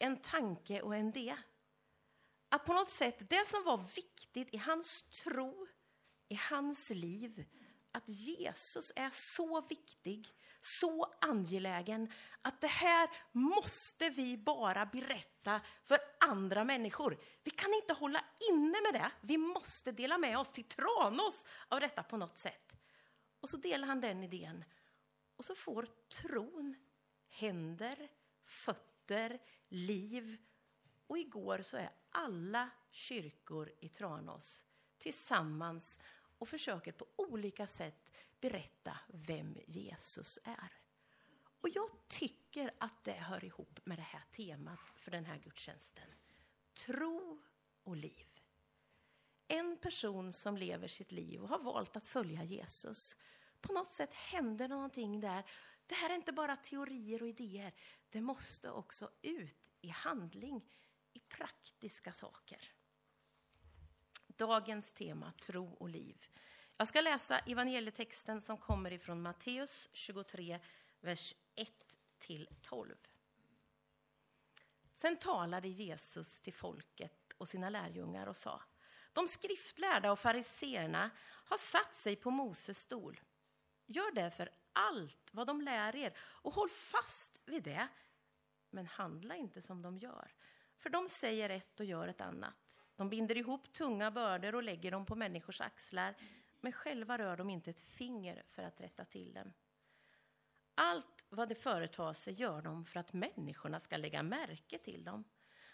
en tanke och en idé. Att på något sätt, det som var viktigt i hans tro, i hans liv, att Jesus är så viktig, så angelägen att det här måste vi bara berätta för andra människor. Vi kan inte hålla inne med det. Vi måste dela med oss till Tranås av detta på något sätt. Och så delar han den idén. Och så får tron händer, fötter, liv. Och igår så är alla kyrkor i Tranås tillsammans och försöker på olika sätt berätta vem Jesus är. Och jag tycker att det hör ihop med det här temat för den här gudstjänsten. Tro och liv. En person som lever sitt liv och har valt att följa Jesus. På något sätt händer någonting där. Det här är inte bara teorier och idéer. Det måste också ut i handling, i praktiska saker. Dagens tema, tro och liv. Jag ska läsa evangelietexten som kommer ifrån Matteus 23, vers 1 till 12. Sen talade Jesus till folket och sina lärjungar och sa De skriftlärda och fariseerna har satt sig på Moses stol. Gör därför allt vad de lär er och håll fast vid det. Men handla inte som de gör, för de säger ett och gör ett annat. De binder ihop tunga bördor och lägger dem på människors axlar, men själva rör de inte ett finger för att rätta till dem. Allt vad de företar sig gör de för att människorna ska lägga märke till dem.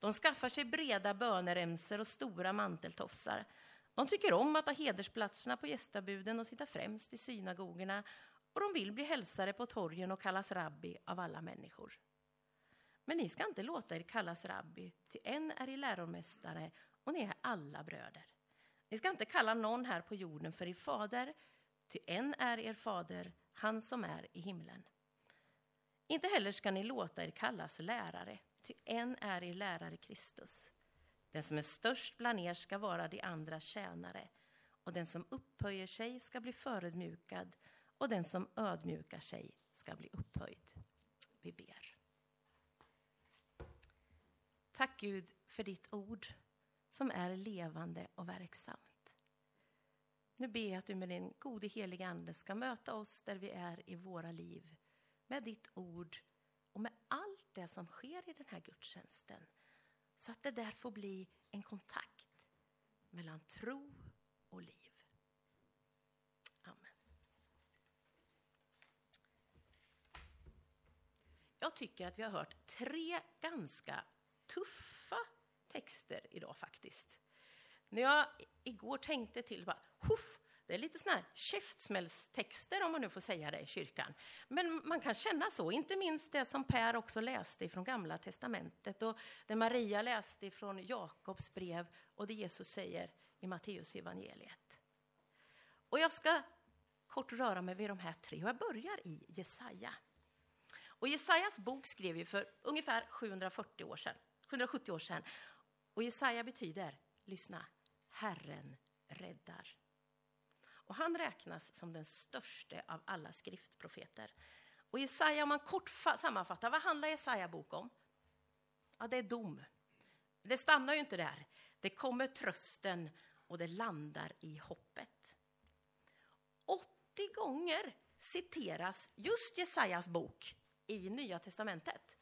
De skaffar sig breda böneremsor och stora manteltofsar. De tycker om att ha hedersplatserna på gästabuden och sitta främst i synagogorna och de vill bli hälsade på torgen och kallas rabbi av alla människor. Men ni ska inte låta er kallas rabbi, ty en är er läromästare och ni är alla bröder. Ni ska inte kalla någon här på jorden för er fader, ty en är er fader, han som är i himlen. Inte heller ska ni låta er kallas lärare, ty en är er lärare Kristus. Den som är störst bland er ska vara de andra tjänare, och den som upphöjer sig ska bli förödmjukad, och den som ödmjukar sig ska bli upphöjd. Vi ber. Tack Gud för ditt ord som är levande och verksamt. Nu ber jag att du med din gode heliga Ande ska möta oss där vi är i våra liv med ditt ord och med allt det som sker i den här gudstjänsten. Så att det där får bli en kontakt mellan tro och liv. Amen. Jag tycker att vi har hört tre ganska tuffa texter idag faktiskt. När jag igår tänkte till, bara, Huff, det är lite såna här käftsmällstexter om man nu får säga det i kyrkan. Men man kan känna så, inte minst det som Per också läste från Gamla Testamentet och det Maria läste från Jakobs brev och det Jesus säger i Matteus evangeliet. Och jag ska kort röra mig vid de här tre och jag börjar i Jesaja. Och Jesajas bok skrev ju för ungefär 740 år sedan, 770 år sedan och Jesaja betyder, lyssna, Herren räddar. Och han räknas som den största av alla skriftprofeter. Och Jesaja, om man kort sammanfattar, vad handlar Jesaja bok om? Ja, det är dom. Det stannar ju inte där. Det kommer trösten och det landar i hoppet. 80 gånger citeras just Jesajas bok i Nya testamentet.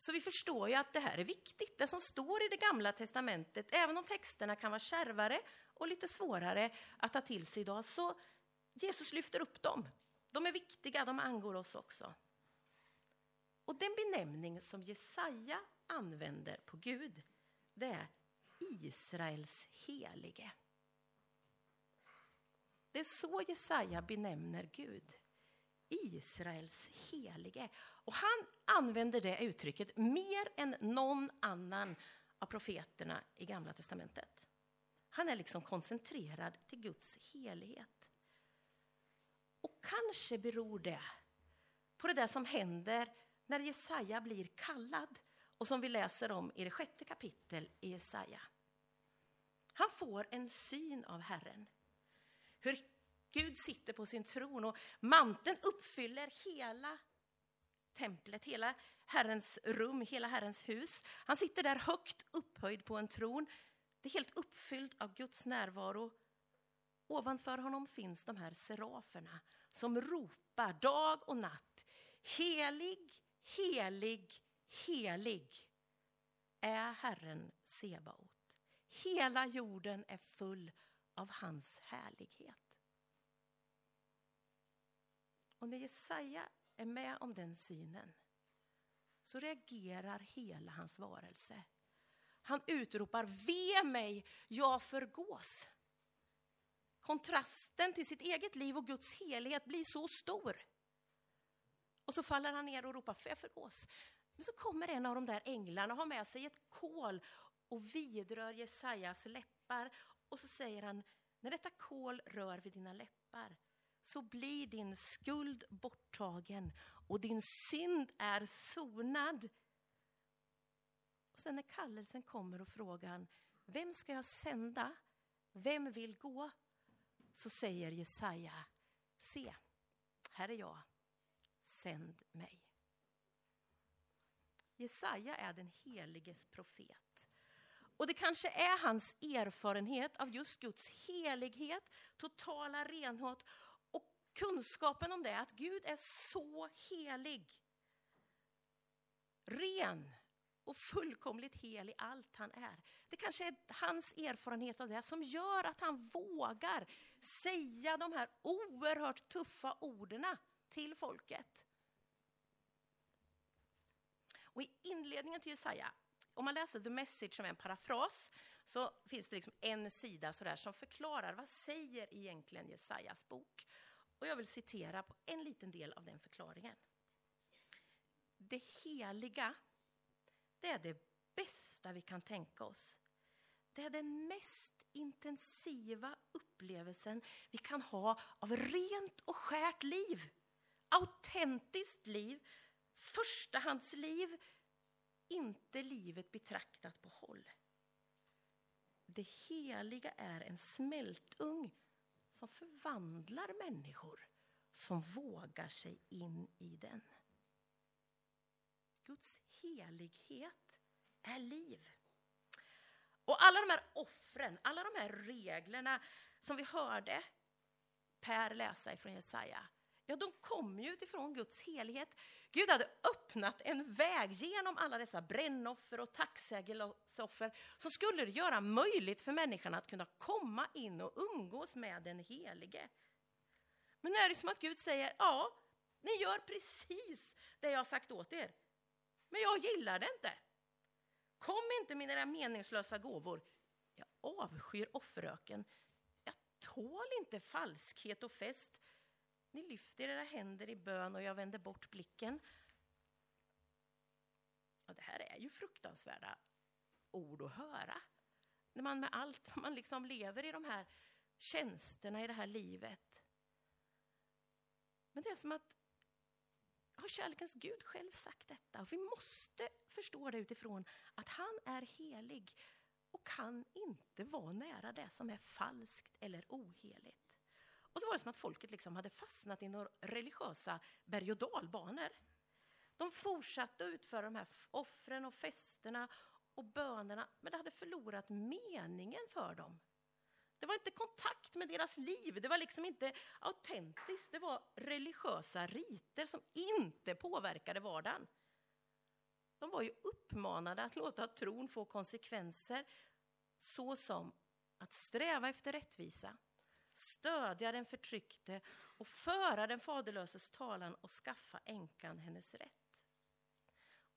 Så vi förstår ju att det här är viktigt. Det som står i det gamla testamentet, även om texterna kan vara kärvare och lite svårare att ta till sig idag, så Jesus lyfter upp dem. De är viktiga, de angår oss också. Och den benämning som Jesaja använder på Gud, det är Israels helige. Det är så Jesaja benämner Gud. Israels helige. Och han använder det uttrycket mer än någon annan av profeterna i Gamla testamentet. Han är liksom koncentrerad till Guds helighet. Och kanske beror det på det där som händer när Jesaja blir kallad och som vi läser om i det sjätte kapitel i Jesaja. Han får en syn av Herren. Hur Gud sitter på sin tron och manteln uppfyller hela templet, hela Herrens rum, hela Herrens hus. Han sitter där högt upphöjd på en tron. Det är helt uppfyllt av Guds närvaro. Ovanför honom finns de här seraferna som ropar dag och natt. Helig, helig, helig är Herren Sebaot. Hela jorden är full av hans härlighet. Och när Jesaja är med om den synen så reagerar hela hans varelse. Han utropar ve mig, jag förgås. Kontrasten till sitt eget liv och Guds helhet blir så stor. Och så faller han ner och ropar för jag förgås. Men så kommer en av de där änglarna och har med sig ett kol och vidrör Jesajas läppar. Och så säger han, när detta kol rör vid dina läppar så blir din skuld borttagen och din synd är sonad. Och sen när kallelsen kommer och frågan, vem ska jag sända? Vem vill gå? Så säger Jesaja, se, här är jag, sänd mig. Jesaja är den heliges profet. Och det kanske är hans erfarenhet av just Guds helighet, totala renhet kunskapen om det, att Gud är så helig. Ren och fullkomligt hel i allt han är. Det kanske är hans erfarenhet av det som gör att han vågar säga de här oerhört tuffa orden till folket. Och i inledningen till Jesaja, om man läser The Message som är en parafras, så finns det liksom en sida sådär som förklarar vad säger egentligen Jesajas bok. Och jag vill citera på en liten del av den förklaringen. Det heliga, det är det bästa vi kan tänka oss. Det är den mest intensiva upplevelsen vi kan ha av rent och skärt liv. Autentiskt liv förstahandsliv, inte livet betraktat på håll. Det heliga är en smältugn som förvandlar människor som vågar sig in i den. Guds helighet är liv. Och alla de här offren, alla de här reglerna som vi hörde Per läsa ifrån Jesaja, ja, de kom ju utifrån Guds helighet. Gud hade öppnat en väg genom alla dessa brännoffer och tacksägelseoffer som skulle göra möjligt för människan att kunna komma in och umgås med den helige. Men nu är det som att Gud säger, ja, ni gör precis det jag har sagt åt er. Men jag gillar det inte. Kom inte med era meningslösa gåvor. Jag avskyr offeröken. Jag tål inte falskhet och fest. Lyfter era händer i bön och jag vänder bort blicken. Ja, det här är ju fruktansvärda ord att höra. När man med allt man liksom lever i de här tjänsterna i det här livet. Men det är som att har kärlekens Gud själv sagt detta? Och vi måste förstå det utifrån att han är helig och kan inte vara nära det som är falskt eller oheligt. Och så var det som att folket liksom hade fastnat i några religiösa berg och dalbanor. De fortsatte att utföra de här offren och festerna och bönerna, men det hade förlorat meningen för dem. Det var inte kontakt med deras liv, det var liksom inte autentiskt. Det var religiösa riter som inte påverkade vardagen. De var ju uppmanade att låta tron få konsekvenser såsom att sträva efter rättvisa, stödja den förtryckte och föra den faderlöses talan och skaffa änkan hennes rätt.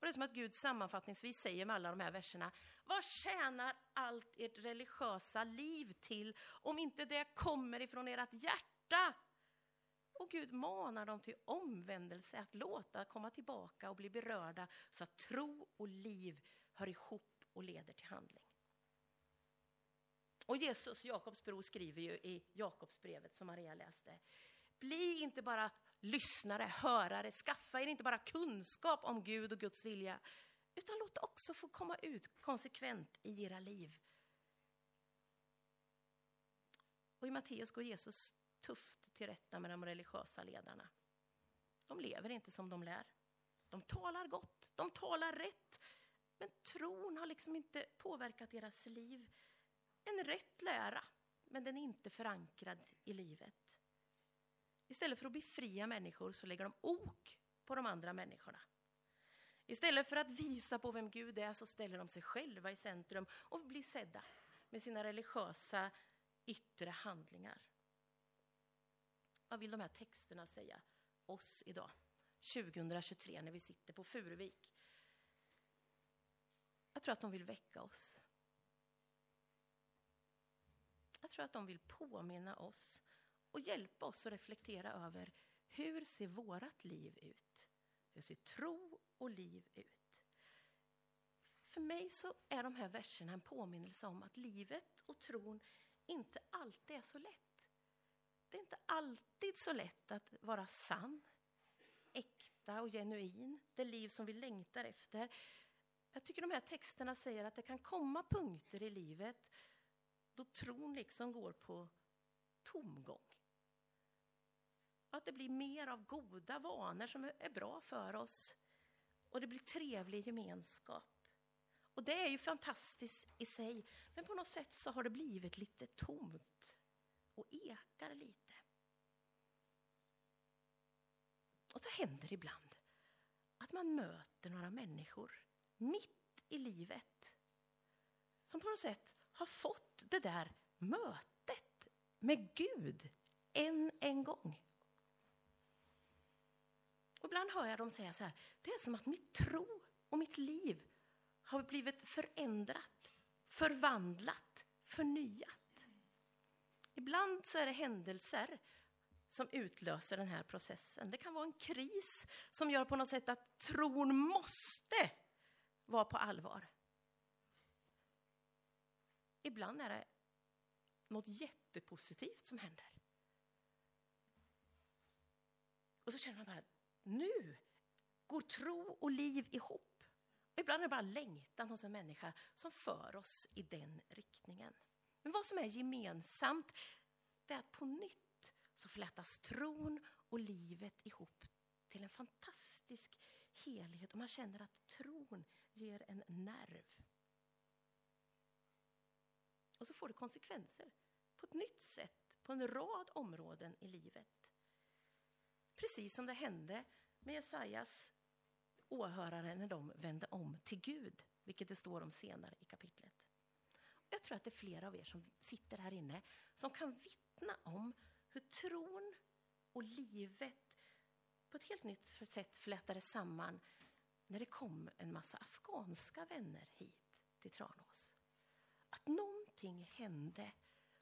Och det är som att Gud sammanfattningsvis säger med alla de här verserna, vad tjänar allt ert religiösa liv till om inte det kommer ifrån ert hjärta? Och Gud manar dem till omvändelse, att låta komma tillbaka och bli berörda så att tro och liv hör ihop och leder till handling. Och Jesus, Jakobs bror, skriver ju i Jakobsbrevet som Maria läste. Bli inte bara lyssnare, hörare, skaffa er inte bara kunskap om Gud och Guds vilja, utan låt det också få komma ut konsekvent i era liv. Och i Matteus går Jesus tufft till rätta med de religiösa ledarna. De lever inte som de lär. De talar gott, de talar rätt. Men tron har liksom inte påverkat deras liv. En rätt lära, men den är inte förankrad i livet. Istället för att befria människor så lägger de ok på de andra människorna. Istället för att visa på vem Gud är så ställer de sig själva i centrum och blir sedda med sina religiösa yttre handlingar. Vad vill de här texterna säga oss idag, 2023, när vi sitter på Furuvik? Jag tror att de vill väcka oss. Jag tror att de vill påminna oss och hjälpa oss att reflektera över hur ser vårt liv ut? Hur ser tro och liv ut? För mig så är de här verserna en påminnelse om att livet och tron inte alltid är så lätt. Det är inte alltid så lätt att vara sann, äkta och genuin, det liv som vi längtar efter. Jag tycker de här texterna säger att det kan komma punkter i livet då tron liksom går på tomgång. Att det blir mer av goda vanor som är bra för oss och det blir trevlig gemenskap. Och det är ju fantastiskt i sig, men på något sätt så har det blivit lite tomt och ekar lite. Och så händer det ibland att man möter några människor mitt i livet som på något sätt har fått det där mötet med Gud än en gång. Och ibland hör jag dem säga så här, det är som att mitt tro och mitt liv har blivit förändrat, förvandlat, förnyat. Ibland så är det händelser som utlöser den här processen. Det kan vara en kris som gör på något sätt att tron måste vara på allvar. Ibland är det något jättepositivt som händer. Och så känner man bara, nu går tro och liv ihop. Ibland är det bara längtan hos en människa som för oss i den riktningen. Men vad som är gemensamt det är att på nytt så flätas tron och livet ihop till en fantastisk helhet och man känner att tron ger en nerv. Och så får det konsekvenser på ett nytt sätt på en rad områden i livet. Precis som det hände med Jesajas åhörare när de vände om till Gud, vilket det står om senare i kapitlet. Jag tror att det är flera av er som sitter här inne som kan vittna om hur tron och livet på ett helt nytt sätt flätades samman när det kom en massa afghanska vänner hit till Tranås. Att någonting hände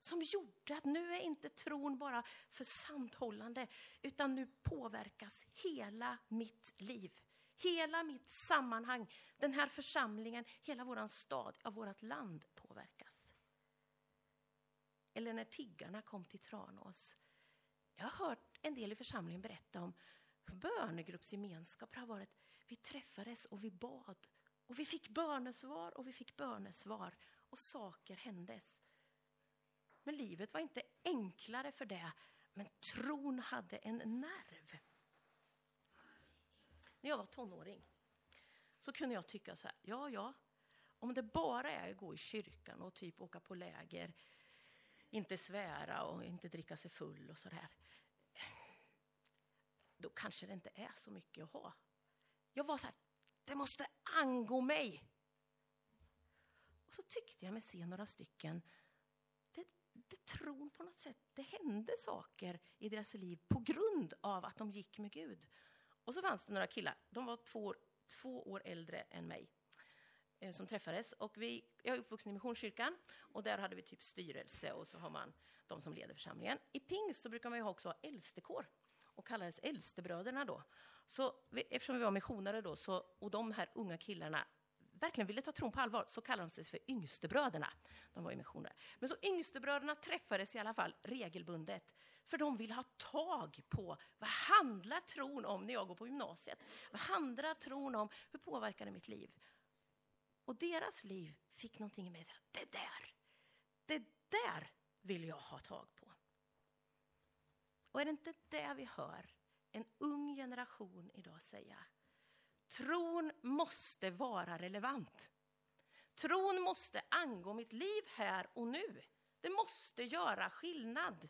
som gjorde att nu är inte tron bara för samthållande utan nu påverkas hela mitt liv. Hela mitt sammanhang, den här församlingen, hela vår stad, ja, vårt land påverkas. Eller när tiggarna kom till Tranås. Jag har hört en del i församlingen berätta om hur bönegruppsgemenskap har varit. Vi träffades och vi bad och vi fick bönesvar och vi fick bönesvar och saker händes. Men livet var inte enklare för det, men tron hade en nerv. När jag var tonåring så kunde jag tycka så här, ja, ja, om det bara är att gå i kyrkan och typ åka på läger, inte svära och inte dricka sig full och så där, då kanske det inte är så mycket att ha. Jag var så här, det måste angå mig. Och så tyckte jag mig se några stycken det tron på något sätt, det hände saker i deras liv på grund av att de gick med Gud. Och så fanns det några killar, de var två år, två år äldre än mig, eh, som träffades. Och vi, jag är uppvuxen i Missionskyrkan och där hade vi typ styrelse och så har man de som leder församlingen. I pingst så brukar man ju också ha äldstekår och kallades äldstebröderna då. Så vi, eftersom vi var missionare då, så, och de här unga killarna verkligen ville ta tron på allvar så kallade de sig för yngstebröderna. De var i missioner. Men så yngstebröderna träffades i alla fall regelbundet för de ville ha tag på vad handlar tron om när jag går på gymnasiet? Vad handlar tron om? Hur påverkar det mitt liv? Och deras liv fick någonting med sig. Det där, det där vill jag ha tag på. Och är det inte det vi hör en ung generation idag säga? Tron måste vara relevant. Tron måste angå mitt liv här och nu. Det måste göra skillnad.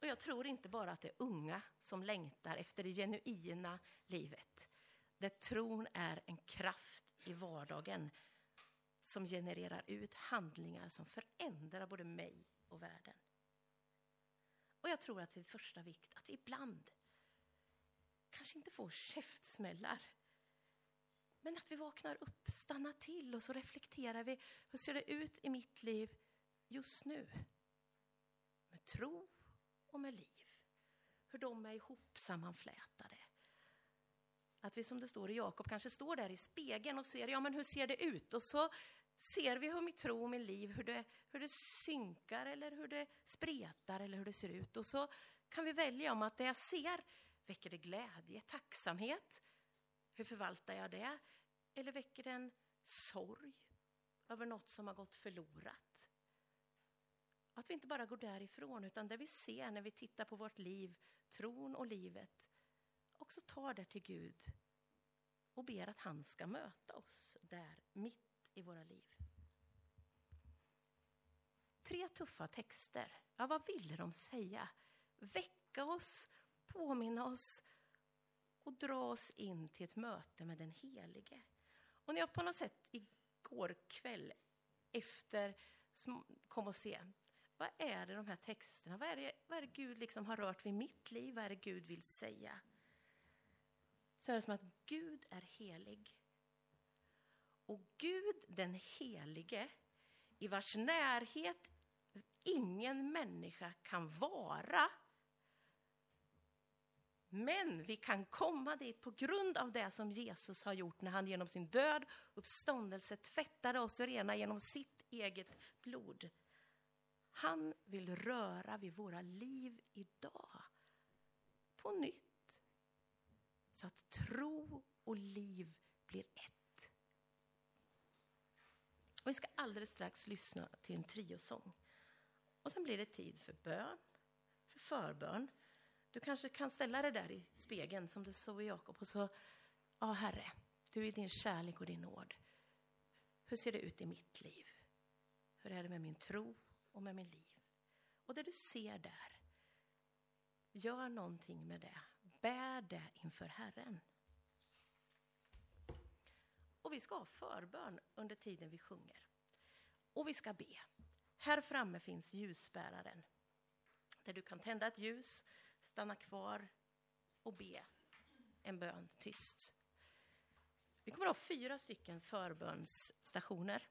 Och jag tror inte bara att det är unga som längtar efter det genuina livet. Där tron är en kraft i vardagen som genererar ut handlingar som förändrar både mig och världen. Och jag tror att det är första vikt att vi ibland kanske inte får käftsmällar. Men att vi vaknar upp, stannar till och så reflekterar vi. Hur ser det ut i mitt liv just nu? Med tro och med liv. Hur de är ihop sammanflätade. Att vi som det står i Jakob kanske står där i spegeln och ser, ja men hur ser det ut? Och så ser vi hur mitt tro och mitt liv, hur det, hur det synkar eller hur det spretar eller hur det ser ut. Och så kan vi välja om att det jag ser, väcker det glädje, tacksamhet? Hur förvaltar jag det? Eller väcker det en sorg över något som har gått förlorat? Att vi inte bara går därifrån, utan det vi ser när vi tittar på vårt liv, tron och livet, också tar det till Gud och ber att han ska möta oss där, mitt i våra liv. Tre tuffa texter. Ja, vad ville de säga? Väcka oss, påminna oss och dra oss in till ett möte med den Helige. Och när jag på något sätt igår kväll efter kom och se vad är det de här texterna, vad är det, vad är det Gud liksom har rört vid mitt liv, vad är det Gud vill säga? Så är det som att Gud är helig. Och Gud den helige, i vars närhet ingen människa kan vara, men vi kan komma dit på grund av det som Jesus har gjort när han genom sin död uppståndelse tvättade oss rena genom sitt eget blod. Han vill röra vid våra liv idag. På nytt. Så att tro och liv blir ett. Och vi ska alldeles strax lyssna till en triosång. Och sen blir det tid för bön, för förbön. Du kanske kan ställa dig där i spegeln som du såg i Jakob och så, ja Herre, du är din kärlek och din nåd. Hur ser det ut i mitt liv? Hur är det med min tro och med min liv? Och det du ser där, gör någonting med det. Bär det inför Herren. Och vi ska ha förbön under tiden vi sjunger. Och vi ska be. Här framme finns ljusbäraren. Där du kan tända ett ljus, stanna kvar och be en bön tyst. Vi kommer att ha fyra stycken förbönsstationer.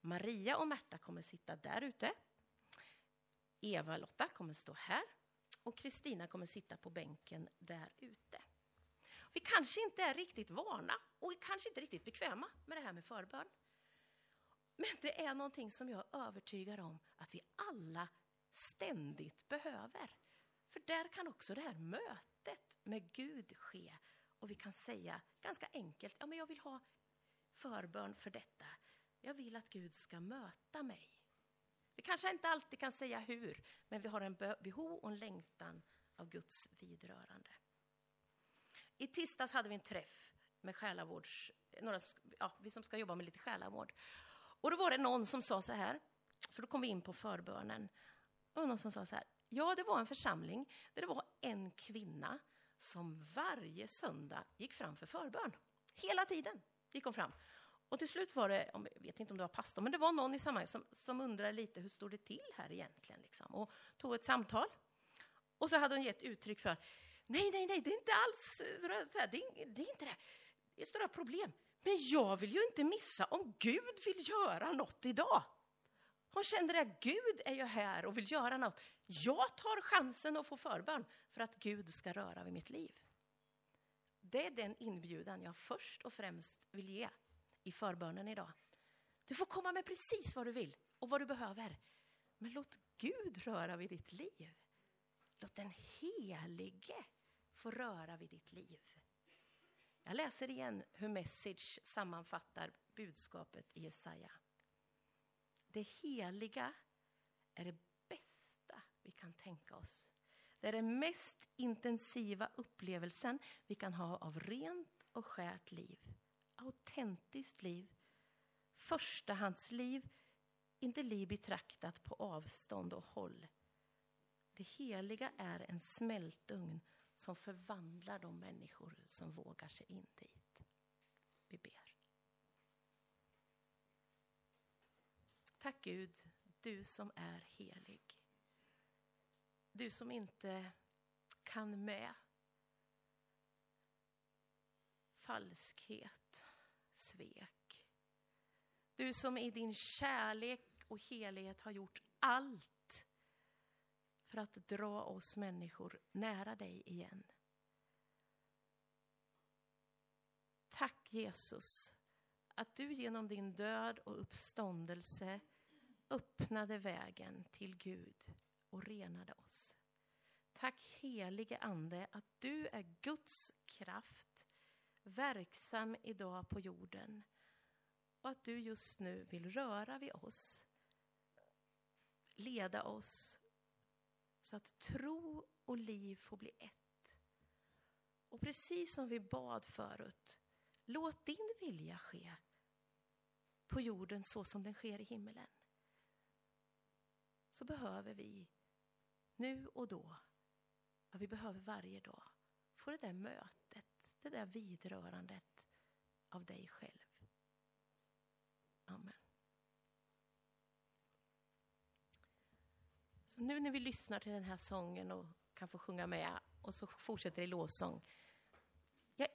Maria och Märta kommer sitta där ute. Eva-Lotta kommer stå här och Kristina kommer sitta på bänken där ute. Vi kanske inte är riktigt vana och kanske inte riktigt bekväma med det här med förbön. Men det är någonting som jag är övertygad om att vi alla ständigt behöver. För där kan också det här mötet med Gud ske. Och vi kan säga ganska enkelt, ja men jag vill ha förbön för detta. Jag vill att Gud ska möta mig. Vi kanske inte alltid kan säga hur, men vi har en behov och en längtan av Guds vidrörande. I tisdags hade vi en träff med själavårds, några som, ja, vi som ska jobba med lite själavård. Och då var det någon som sa så här, för då kom vi in på förbönen. Och någon som sa så här, ja det var en församling där det var en kvinna som varje söndag gick fram för förbön. Hela tiden gick hon fram. Och till slut var det, jag vet inte om det var pastorn, men det var någon i sammanhanget som, som undrade lite hur stod det till här egentligen? Liksom, och tog ett samtal. Och så hade hon gett uttryck för, nej, nej, nej, det är inte alls eh, det är, det är inte det. Det är stora problem. Men jag vill ju inte missa om Gud vill göra något idag. Hon kände att Gud är ju här och vill göra något. Jag tar chansen att få förbön för att Gud ska röra vid mitt liv. Det är den inbjudan jag först och främst vill ge i förbönen idag. Du får komma med precis vad du vill och vad du behöver. Men låt Gud röra vid ditt liv. Låt den helige få röra vid ditt liv. Jag läser igen hur Message sammanfattar budskapet i Jesaja. Det heliga är det vi kan tänka oss. Det är den mest intensiva upplevelsen vi kan ha av rent och skärt liv. Autentiskt liv. Förstahandsliv, inte liv betraktat på avstånd och håll. Det heliga är en smältugn som förvandlar de människor som vågar sig in dit. Vi ber. Tack Gud, du som är helig. Du som inte kan med falskhet, svek. Du som i din kärlek och helighet har gjort allt för att dra oss människor nära dig igen. Tack Jesus att du genom din död och uppståndelse öppnade vägen till Gud och renade oss. Tack helige Ande att du är Guds kraft verksam idag på jorden och att du just nu vill röra vid oss, leda oss så att tro och liv får bli ett. Och precis som vi bad förut, låt din vilja ske på jorden så som den sker i himmelen. Så behöver vi nu och då, ja, vi behöver varje dag, få det där mötet, det där vidrörandet av dig själv. Amen. Så nu när vi lyssnar till den här sången och kan få sjunga med och så fortsätter i lovsång